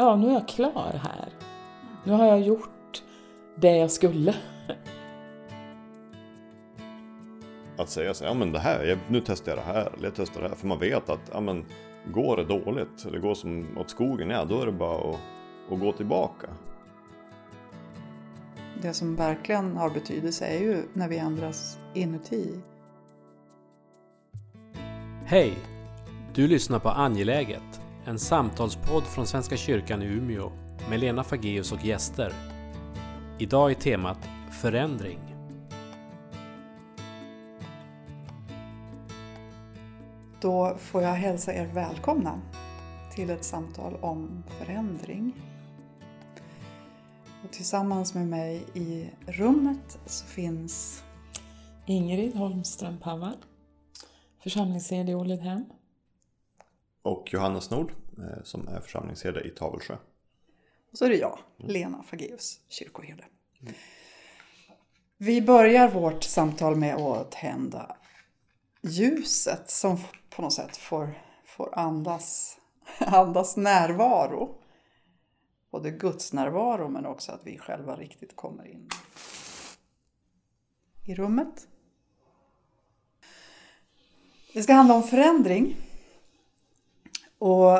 ja, nu är jag klar här. Nu har jag gjort det jag skulle. Att säga så ja men det här, jag, nu testar jag det här, eller jag testar det här. För man vet att, ja men går det dåligt, eller går som åt skogen, ja då är det bara att, att gå tillbaka. Det som verkligen har betydelse är ju när vi ändras inuti. Hej! Du lyssnar på Angeläget, en samtalspodd från Svenska kyrkan i Umeå med Lena Fageus och gäster. Idag är temat Förändring. Då får jag hälsa er välkomna till ett samtal om förändring. Och tillsammans med mig i rummet så finns Ingrid Holmström Pavvar, församlingsherde i Ålidhem. Och Johannes Nord, eh, som är församlingsherde i Tavelsjö. och så är det jag, Lena Fageus, kyrkoherde. Vi börjar vårt samtal med att tända ljuset som på något sätt får, får andas, andas närvaro. Både Guds närvaro men också att vi själva riktigt kommer in i rummet. Det ska handla om förändring. Och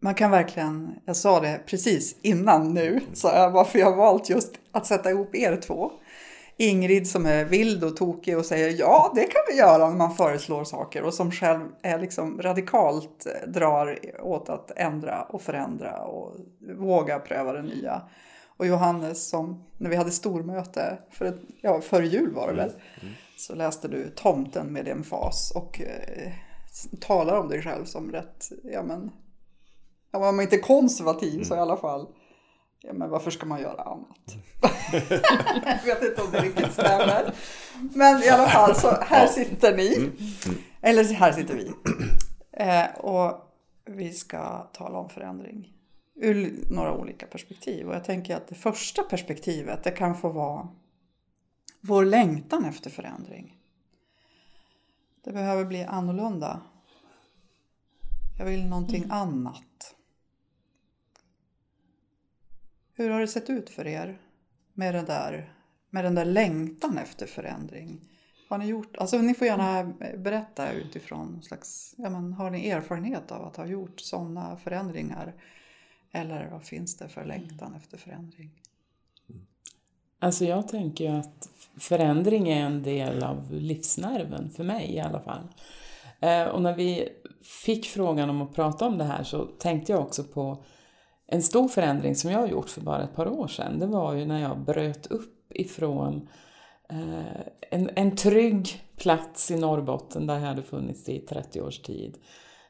man kan verkligen, jag sa det precis innan nu, sa jag varför jag har valt just att sätta ihop er två. Ingrid som är vild och tokig och säger ja, det kan vi göra när man föreslår saker och som själv är liksom radikalt eh, drar åt att ändra och förändra och våga pröva det nya. Och Johannes som, när vi hade stormöte, för, ett, ja, före jul var det väl, så läste du Tomten med emfas och eh, talar om dig själv som rätt, ja men, ja, om man inte är konservativ så i alla fall, ja men varför ska man göra annat? jag vet inte om det riktigt stämmer. Men i alla fall, så här sitter ni. Eller här sitter vi. Eh, och vi ska tala om förändring ur några olika perspektiv. Och jag tänker att det första perspektivet, det kan få vara vår längtan efter förändring. Det behöver bli annorlunda. Jag vill någonting annat. Hur har det sett ut för er med, det där, med den där längtan efter förändring? Har ni gjort, alltså ni får gärna berätta utifrån slags, ja men har ni erfarenhet av att ha gjort sådana förändringar? Eller vad finns det för längtan efter förändring? Alltså jag tänker att förändring är en del av livsnerven, för mig i alla fall. Eh, Och när vi fick frågan om att prata om det här så tänkte jag också på en stor förändring som jag har gjort för bara ett par år sedan. Det var ju när jag bröt upp ifrån eh, en, en trygg plats i Norrbotten där jag hade funnits i 30 års tid.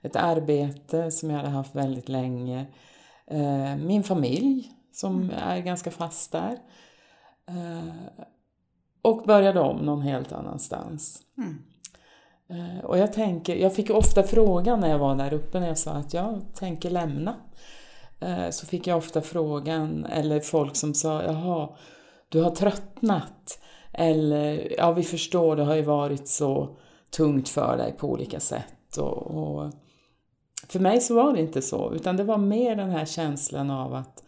Ett arbete som jag hade haft väldigt länge. Eh, Min familj som är ganska fast där. Eh, Och började om någon helt annanstans. Eh, Och jag tänker, jag fick ofta frågan när jag var där uppe när jag sa att jag tänker lämna. Eh, Så fick jag ofta frågan, eller folk som sa jaha, du har tröttnat. Eller ja, vi förstår, det har ju varit så tungt för dig på olika sätt. Och, och för mig så var det inte så, utan det var mer den här känslan av att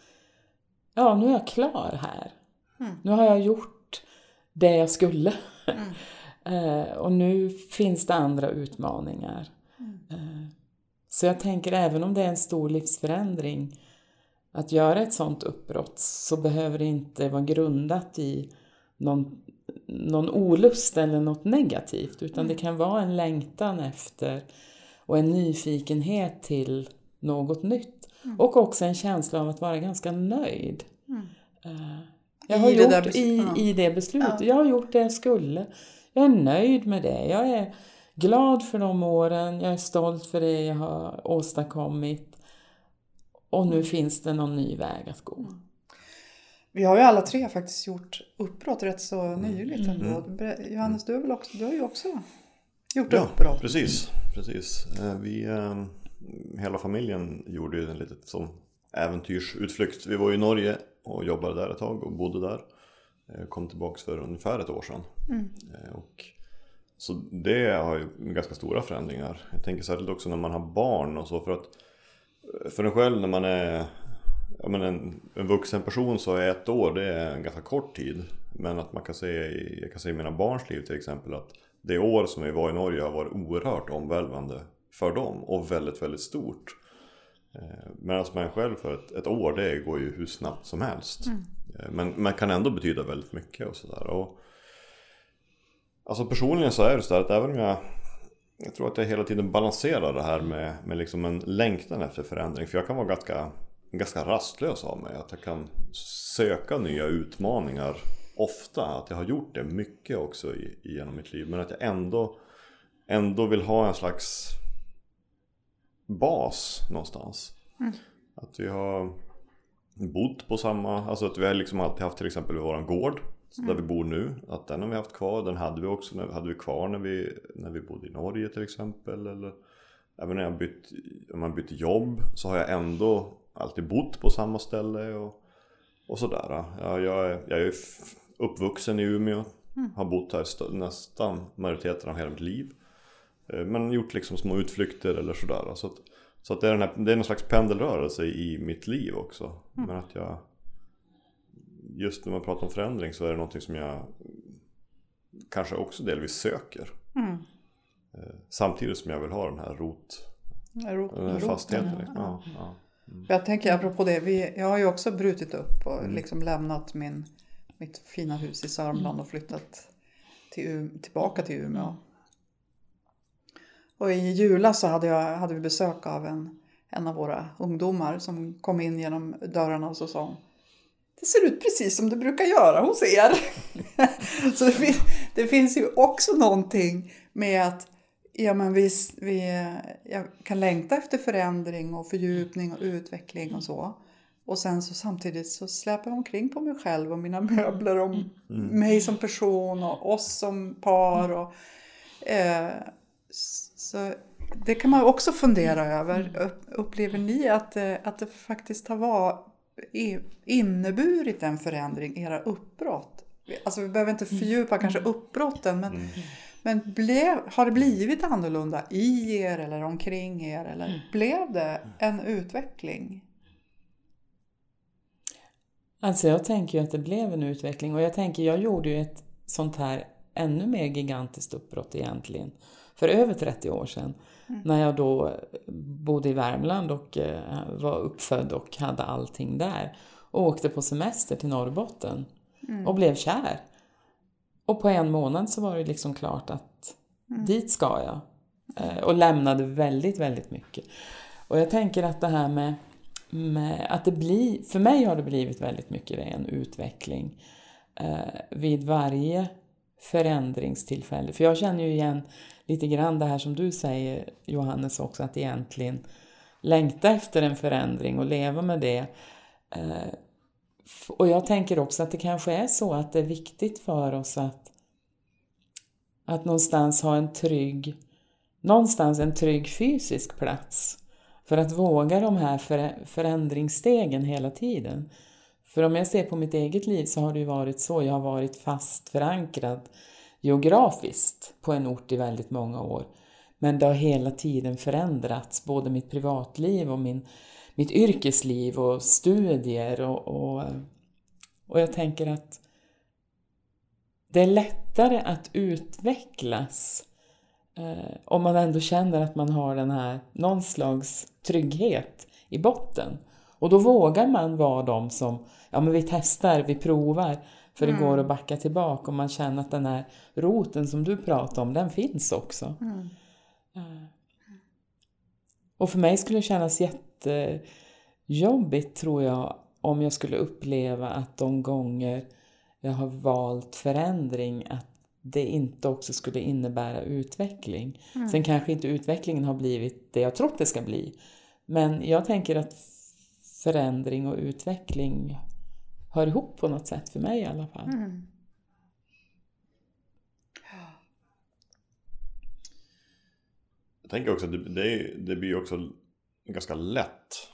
ja, nu är jag klar här. Nu har jag gjort det jag skulle. Eh, och nu finns det andra utmaningar. Eh, så jag tänker även om det är en stor livsförändring att göra ett sånt uppbrott så behöver det inte vara grundat i någon, någon olust eller något negativt utan det kan vara en längtan efter och en nyfikenhet till något nytt. Och också en känsla av att vara ganska nöjd. Eh, Jag har I det gjort bes- i, ja. i det beslutet. Ja. Jag har gjort det jag skulle. Jag är nöjd med det. Jag är glad för de åren. Jag är stolt för det jag har åstadkommit. Och nu finns det någon ny väg att gå. Vi har ju alla tre faktiskt gjort uppbrott rätt så nyligt ändå. Ber- Johannes, du, har väl också, du har ju också gjort Ja, uppbrott. precis. precis. Eh, Vi, eh, hela familjen gjorde ju en litet som äventyrsutflykt. Vi var i Norge och jobbade där ett tag och bodde där. Eh, Kom tillbaks för ungefär ett år sedan. Eh, Och så det har ju ganska stora förändringar. Jag tänker särskilt också när man har barn och så för att för en själv när man är ja, men en, en vuxen person så är ett år det är en ganska kort tid. Men att man kan se, jag kan se i mina barns liv till exempel att det år som vi var i Norge har varit oerhört omvälvande för dem och väldigt, väldigt stort. Eh, Medan man själv för ett, ett år, det går ju hur snabbt som helst. Eh, Men man kan ändå betyda väldigt mycket och sådär. Och Alltså personligen så är det så att även om jag Jag tror att jag hela tiden balanserar det här med, med liksom en längtan efter förändring. För jag kan vara ganska, ganska rastlös av mig. Att jag kan söka nya utmaningar ofta. Att jag har gjort det mycket också i, genom mitt liv. Men att jag ändå, ändå vill ha en slags bas någonstans. Att vi har bott på samma, alltså att vi har liksom alltid haft till exempel våran gård där vi bor nu, att den har vi haft kvar, den hade vi också när, hade vi kvar när vi, när vi bodde i Norge till exempel eller även när jag bytt, om man bytt jobb så har jag ändå alltid bott på samma ställe och, och sådär. Ja, jag, är, jag är uppvuxen i Umeå, har bott här st- nästan majoriteten av hela mitt liv. Eh, Men gjort liksom små utflykter eller sådär. Så att, så att det, är den här, det är någon slags pendelrörelse i mitt liv också. Men att jag Just när man pratar om förändring så är det någonting som jag Kanske också delvis söker. Eh, Samtidigt som jag vill ha den här rot, Rot, den här roten, fastheten. ja. liksom. Ja, ja. Jag tänker apropå det, vi, jag har ju också brutit upp och Mm. liksom lämnat min, mitt fina hus i Sörmland och flyttat till, tillbaka till Umeå. Och i julas så hade, jag, hade vi besök av en, en av våra ungdomar som kom in genom dörrarna och så sa hon det ser ut precis som det brukar göra hos er. så det, fin- det finns ju också någonting med att ja, men vi, vi, jag kan längta efter förändring och fördjupning och utveckling och så. Och sen så samtidigt så släpar jag omkring på mig själv och mina möbler och mig som person och oss som par. Och, eh, så det kan man också fundera över. Upp- Upplever ni att, det- att det faktiskt har varit, inneburit en förändring, era uppbrott? Alltså vi behöver inte fördjupa kanske uppbrotten men, men blev, har det blivit annorlunda i er eller omkring er? Eller blev det en utveckling? Alltså jag tänker ju att det blev en utveckling och jag tänker, jag gjorde ju ett sånt här ännu mer gigantiskt uppbrott egentligen för över 30 år sedan. När jag då bodde i Värmland och eh, var uppfödd och hade allting där. Och åkte på semester till Norrbotten och blev kär. Och på en månad så var det liksom klart att dit ska jag. Eh, Och lämnade väldigt, väldigt mycket. Och jag tänker att det här med, med att det blir, för mig har det blivit väldigt mycket en utveckling eh, vid varje förändringstillfälle. För jag känner ju igen lite grann det här som du säger Johannes också, att egentligen längta efter en förändring och leva med det. Eh, och jag tänker också att det kanske är så att det är viktigt för oss att, att någonstans ha en trygg, någonstans en trygg fysisk plats. För att våga de här förändringsstegen hela tiden. För om jag ser på mitt eget liv så har det ju varit så. Jag har varit fast förankrad geografiskt på en ort i väldigt många år. Men det har hela tiden förändrats, både mitt privatliv och min, mitt yrkesliv och studier och, och, och jag tänker att det är lättare att utvecklas eh, om man ändå känner att man har den här någon slags trygghet i botten. Och då vågar man vara de som, ja men vi testar, vi provar, för det går att backa tillbaka och man känner att den här roten som du pratar om, den finns också. Eh, Och för mig skulle det kännas jättejobbigt tror jag om jag skulle uppleva att de gånger jag har valt förändring att det inte också skulle innebära utveckling. Sen kanske inte utvecklingen har blivit det jag trott det ska bli. Men jag tänker att förändring och utveckling hör ihop på något sätt för mig i alla fall. Jag tänker också att det, det, är, det blir också ganska lätt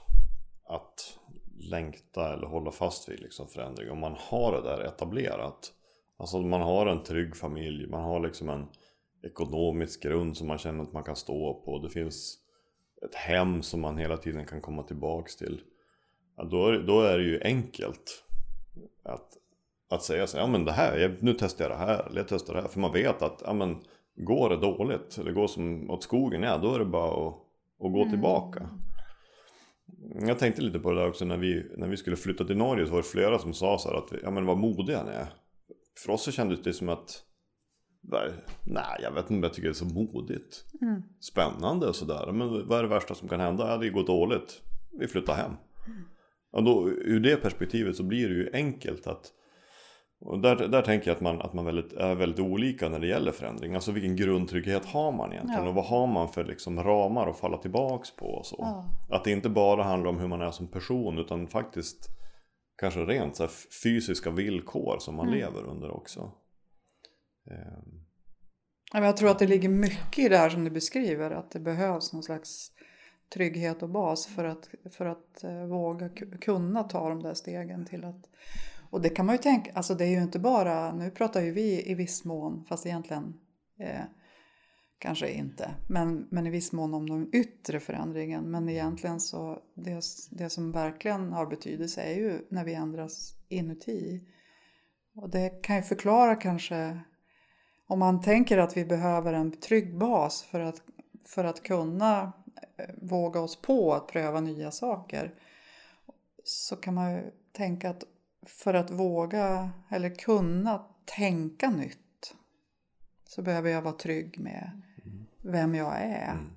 att längta eller hålla fast vid liksom förändring om man har det där etablerat. Alltså man har en trygg familj, man har liksom en ekonomisk grund som man känner att man kan stå på. Det finns ett hem som man hela tiden kan komma tillbaks till. Ja, då, då är det ju enkelt att, att säga så ja men det här, jag, nu testar jag det här, eller jag testar det här. För man vet att, ja men går det dåligt, eller går som åt skogen, ja då är det bara att, att gå tillbaka. Jag tänkte lite på det där också när vi, när vi skulle flytta till Norge så var det flera som sa så här att, ja men vad modiga ni är. För oss så kändes det som att Nej, jag vet inte om jag tycker det är så modigt. Mm. Spännande och sådär. Men vad är det värsta som kan hända? Ja, det går dåligt. Vi flyttar hem. Och då, ur det perspektivet så blir det ju enkelt att och där, där tänker jag att man, att man väldigt, är väldigt olika när det gäller förändring. Alltså vilken grundtrygghet har man egentligen? Ja. Och vad har man för liksom ramar att falla tillbaks på och så? Ja. Att det inte bara handlar om hur man är som person utan faktiskt kanske rent så fysiska villkor som man Mm. lever under också. Ehm, Ja, Jag tror att det ligger mycket i det här som du beskriver. Att det behövs någon slags trygghet och bas för att, för att eh, våga kunna ta de där stegen till att... Och det kan man ju tänka, alltså det är ju inte bara, nu pratar ju vi i viss mån, fast egentligen eh, kanske inte, men, men i viss mån om den yttre förändringen. Men egentligen så, det, det som verkligen har betydelse är ju när vi ändras inuti. Och det kan ju förklara kanske om man tänker att vi behöver en trygg bas för att, för att kunna våga oss på att pröva nya saker så kan man ju tänka att för att våga eller kunna tänka nytt så behöver jag vara trygg med vem jag är mm,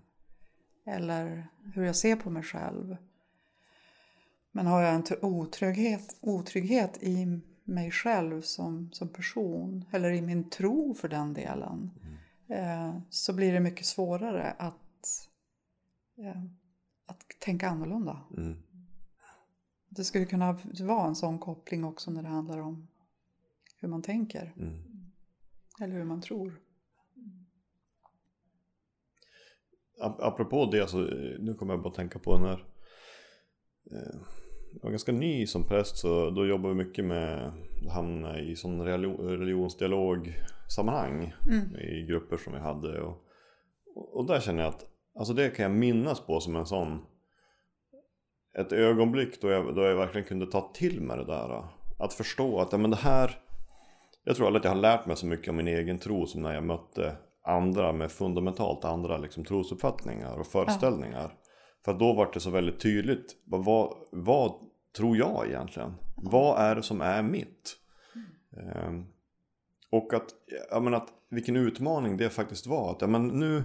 eller hur jag ser på mig själv. Men har jag en otrygghet, otrygghet i mig själv som, som person eller i min tro för den delen eh, så blir det mycket svårare att, att tänka annorlunda. mm, Det skulle kunna vara en sån koppling också när det handlar om hur man tänker mm. eller hur man tror. Ap- Apropå det så, eh, nu kommer jag bara tänka på när eh, jag var ganska ny som präst så då jobbade vi mycket med att hamna i sån relio- religionsdialog sammanhang Mm. i grupper som vi hade och, och och där känner jag att alltså det kan jag minnas på som en sån ett ögonblick då jag, då jag verkligen kunde ta till mig det där att förstå att ja, men det här jag tror aldrig att jag har lärt mig så mycket om min egen tro som när jag mötte andra med fundamentalt andra liksom, trosuppfattningar och föreställningar. För att då var det så väldigt tydligt. Vad, vad, tror jag egentligen? Vad är det som är mitt? Ehm, och att, ja, men att vilken utmaning det faktiskt var. Att, ja, men nu,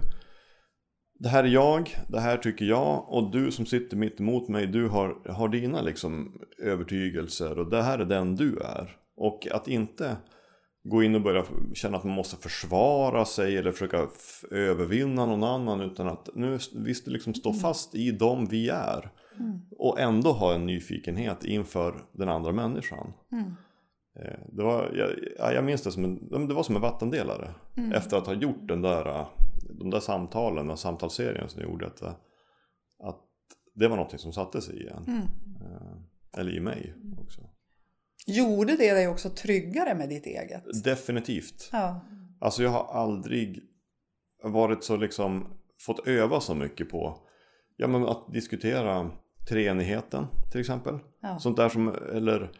det här är jag, det här tycker jag och du som sitter mitt emot mig, du har, har dina liksom övertygelser och det här är den du är. Och att inte gå in och börja känna att man måste försvara sig eller försöka övervinna någon annan utan att nu visst liksom stå fast i dem vi är och ändå ha en nyfikenhet inför den andra människan. Mm. Eh, Det var, jag, ja, jag minns det som en, det var som en vattendelare. Efter att ha gjort den där, de där samtalen, den samtalsserien som gjorde. Att, att det var något som satte sig igen. Mm. Eh, Eller i mig också. Gjorde det dig också tryggare med ditt eget? Definitivt. Ja. Alltså jag har aldrig varit så liksom fått öva så mycket på ja, men att diskutera treenigheten till exempel. Ja. Sånt där som, eller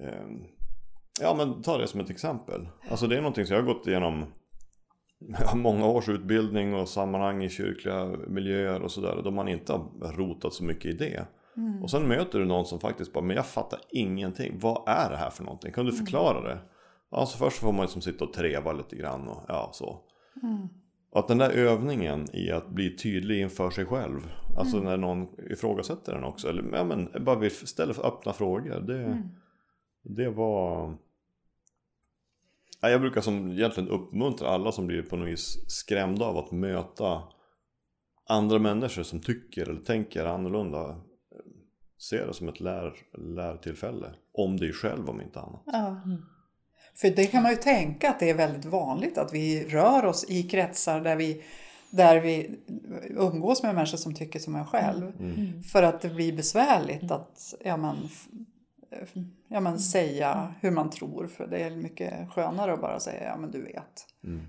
ehm, ja men ta det som ett exempel. Alltså det är någonting som jag har gått igenom många års utbildning och sammanhang i kyrkliga miljöer och sådär. Då man inte har rotat så mycket i det. Mm. Och sen möter du någon som faktiskt bara, men jag fattar ingenting. Vad är det här för någonting? Kan du förklara det? Ja, så först får man liksom sitta och treva lite grann och ja, så. Mm. Att den där övningen i att bli tydlig inför sig själv. Alltså Mm. när någon ifrågasätter den också. Eller ja, men bara vill ställa öppna frågor. Det, Mm. det var... Ja, jag brukar som egentligen uppmuntra alla som blir på något vis skrämda av att möta andra människor som tycker eller tänker annorlunda. Se det som ett lär, lärtillfälle. Om dig själv om inte annat. Ja. För det kan man ju tänka att det är väldigt vanligt att vi rör oss i kretsar där vi, där vi umgås med människor som tycker som en själv. Mm. För att det blir besvärligt att ja, men, ja, men, säga hur man tror. För det är mycket skönare att bara säga ja men du vet. Mm.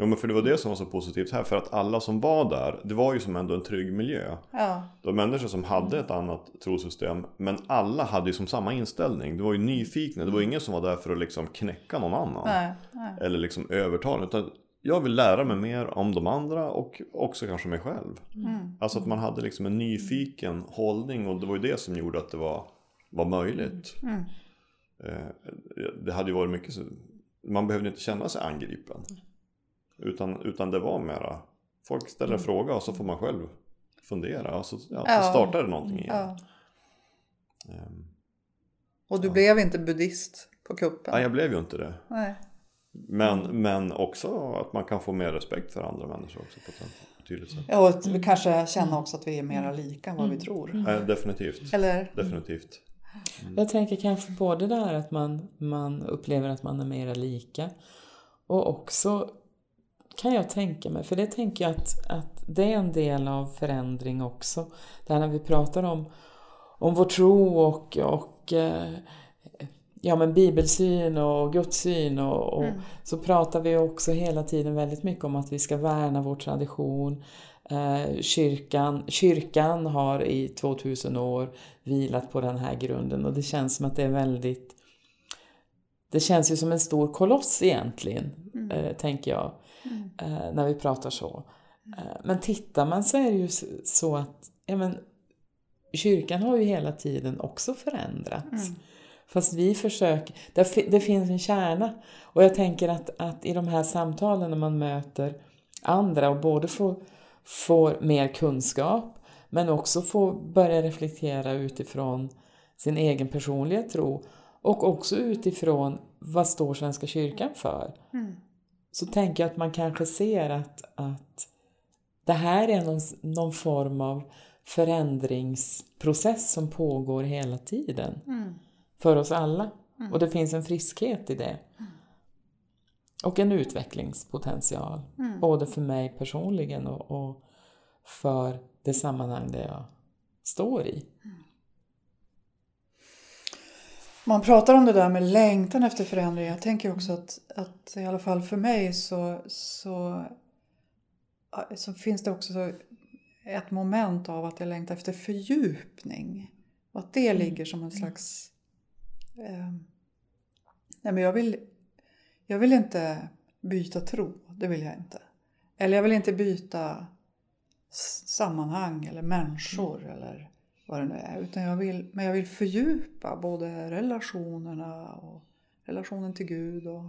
Jo men för det var det som var så positivt här, för att alla som var där, det var ju som ändå en trygg miljö. Ja. Var människor som hade ett annat trosystem, men alla hade ju som samma inställning. Det var ju nyfikna, det var ingen som var där för att liksom knäcka någon annan. Nej, nej. Eller liksom övertala, utan jag vill lära mig mer om de andra och också kanske mig själv. Mm. Alltså att man hade liksom en nyfiken hållning och det var ju det som gjorde att det var, var möjligt. Mm. Eh, Det hade ju varit mycket så, man behövde inte känna sig angripen. Utan, utan det var mera, folk ställer en fråga och så får man själv fundera och så, ja, Ja. så startar det någonting igen. Ja. Ehm, Och du blev inte buddhist på kuppen? Nej, jag blev ju inte det. Nej. Men, men också att man kan få mer respekt för andra människor också på ett tydligt sätt. Ja, och att vi kanske känner också att vi är mera lika än vad vi tror. Nej, definitivt. Eller? Definitivt. Jag tänker kanske både där att man, man upplever att man är mera lika och också kan jag tänka mig, för det tänker jag att, att det är en del av förändring också. Det här när vi pratar om, om vår tro och, och eh, ja, men bibelsyn och gudssyn och, och så pratar vi också hela tiden väldigt mycket om att vi ska värna vår tradition. Eh, kyrkan, kyrkan har i 2000 år vilat på den här grunden och det känns som att det är väldigt det känns ju som en stor koloss egentligen, eh, tänker jag, eh, när vi pratar så. Men tittar man så är det ju så att ja, men, kyrkan har ju hela tiden också förändrats. Fast vi försöker, det, det finns en kärna. Och jag tänker att, att i de här samtalen när man möter andra och både får, får mer kunskap men också får börja reflektera utifrån sin egen personliga tro och också utifrån vad står Svenska kyrkan för. Så tänker jag att man kanske ser att, att det här är någon, någon form av förändringsprocess som pågår hela tiden. För oss alla. Och det finns en friskhet i det. Och en utvecklingspotential. Både för mig personligen och, och för det sammanhang där jag står i. Man pratar om det där med längtan efter förändring. Jag tänker också att, att i alla fall för mig så, så, så finns det också ett moment av att jag längtar efter fördjupning. Och att det ligger som en slags... Eh, nej men jag vill, jag vill inte byta tro, det vill jag inte. Eller jag vill inte byta sammanhang eller människor eller vad det nu är. Utan jag vill, men jag vill fördjupa både relationerna och relationen till Gud och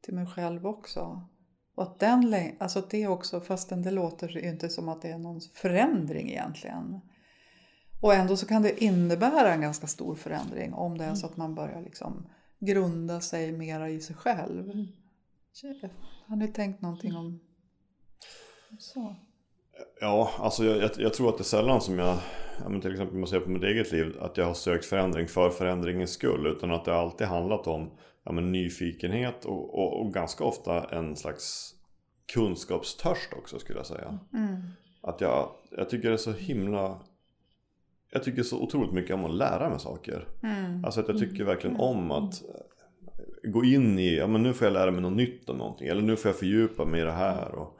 till mig själv också. Och att den, alltså det också, fastän det låter ju inte som att det är någon förändring egentligen. Och ändå så kan det innebära en ganska stor förändring om det är så att man börjar liksom grunda sig mera i sig själv. Har ni tänkt någonting om så? Ja, alltså jag, jag, jag tror att det är sällan som jag, ja, men till exempel om man ser på mitt eget liv, att jag har sökt förändring för förändringens skull. Utan att det alltid handlat om ja, men nyfikenhet och, och, och ganska ofta en slags kunskapstörst också skulle jag säga. Att jag, jag tycker det är så himla... Jag tycker så otroligt mycket om att lära mig saker. Alltså att jag tycker verkligen om att eh, gå in i, ja men nu får jag lära mig något nytt om någonting. Eller nu får jag fördjupa mig i det här. Och,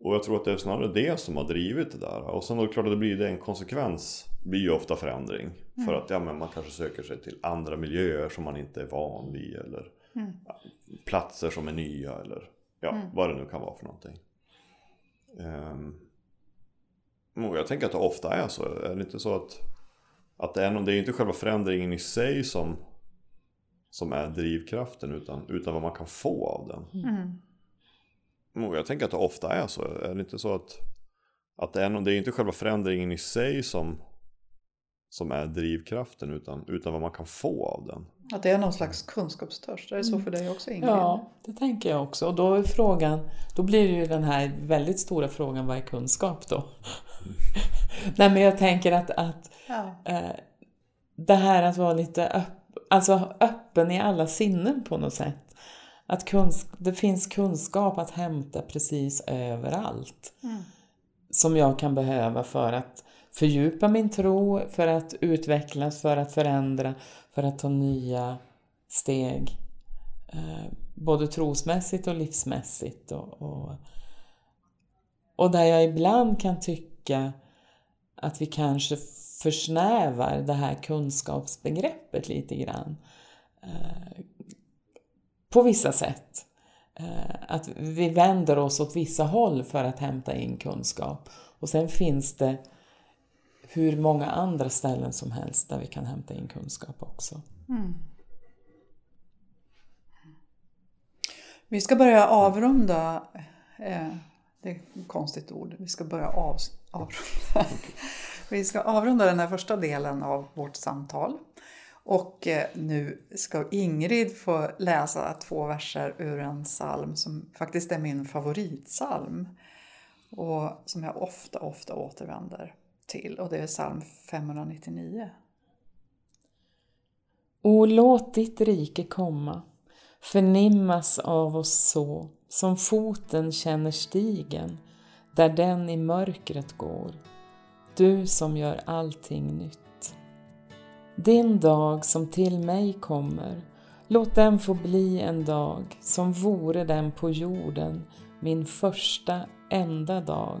och jag tror att det är snarare det som har drivit det där. Och sen det klart att det blir det en konsekvens. blir ju ofta förändring. För att ja, men man kanske söker sig till andra miljöer som man inte är van vid. Eller ja, platser som är nya. Eller ja, vad det nu kan vara för någonting. Och jag tänker att det ofta är så. Är det inte så att, att det är någon, det är inte själva förändringen i sig som, som är drivkraften utan, utan vad man kan få av den. Och jag tänker att det ofta är så. Är det inte så att, att det är någon, det är inte själva förändringen i sig som, som är drivkraften utan, utan vad man kan få av den. Att det är någon slags kunskapstörst. Är det så för dig också Ingrid? Ja, det tänker jag också. Och då är frågan, då blir det ju den här väldigt stora frågan, vad är kunskap då? Nej men jag tänker att, att Ja. eh, det här att vara lite öpp, alltså öppen i alla sinnen på något sätt. Att kunsk, det finns kunskap att hämta precis överallt. Som jag kan behöva för att fördjupa min tro, för att utvecklas, för att förändra, för att ta nya steg eh, både trosmässigt och livsmässigt. Och, och, och där jag ibland kan tycka att vi kanske försnävar det här kunskapsbegreppet lite grann. Eh, på vissa sätt. Eh, att vi vänder oss åt vissa håll för att hämta in kunskap. Och sen finns det hur många andra ställen som helst där vi kan hämta in kunskap också. Mm. Vi ska börja avrunda. Eh, det är ett konstigt ord. Vi ska börja av, avrunda. Vi ska avrunda den här första delen av vårt samtal. Och eh, nu ska Ingrid få läsa två verser ur en psalm som faktiskt är min favoritsalm och som jag ofta, ofta återvänder till och det är psalm 599. O låt ditt rike komma, förnimmas av oss så som foten känner stigen där den i mörkret går, du som gör allting nytt. Din dag som till mig kommer, låt den få bli en dag som vore den på jorden min första enda dag,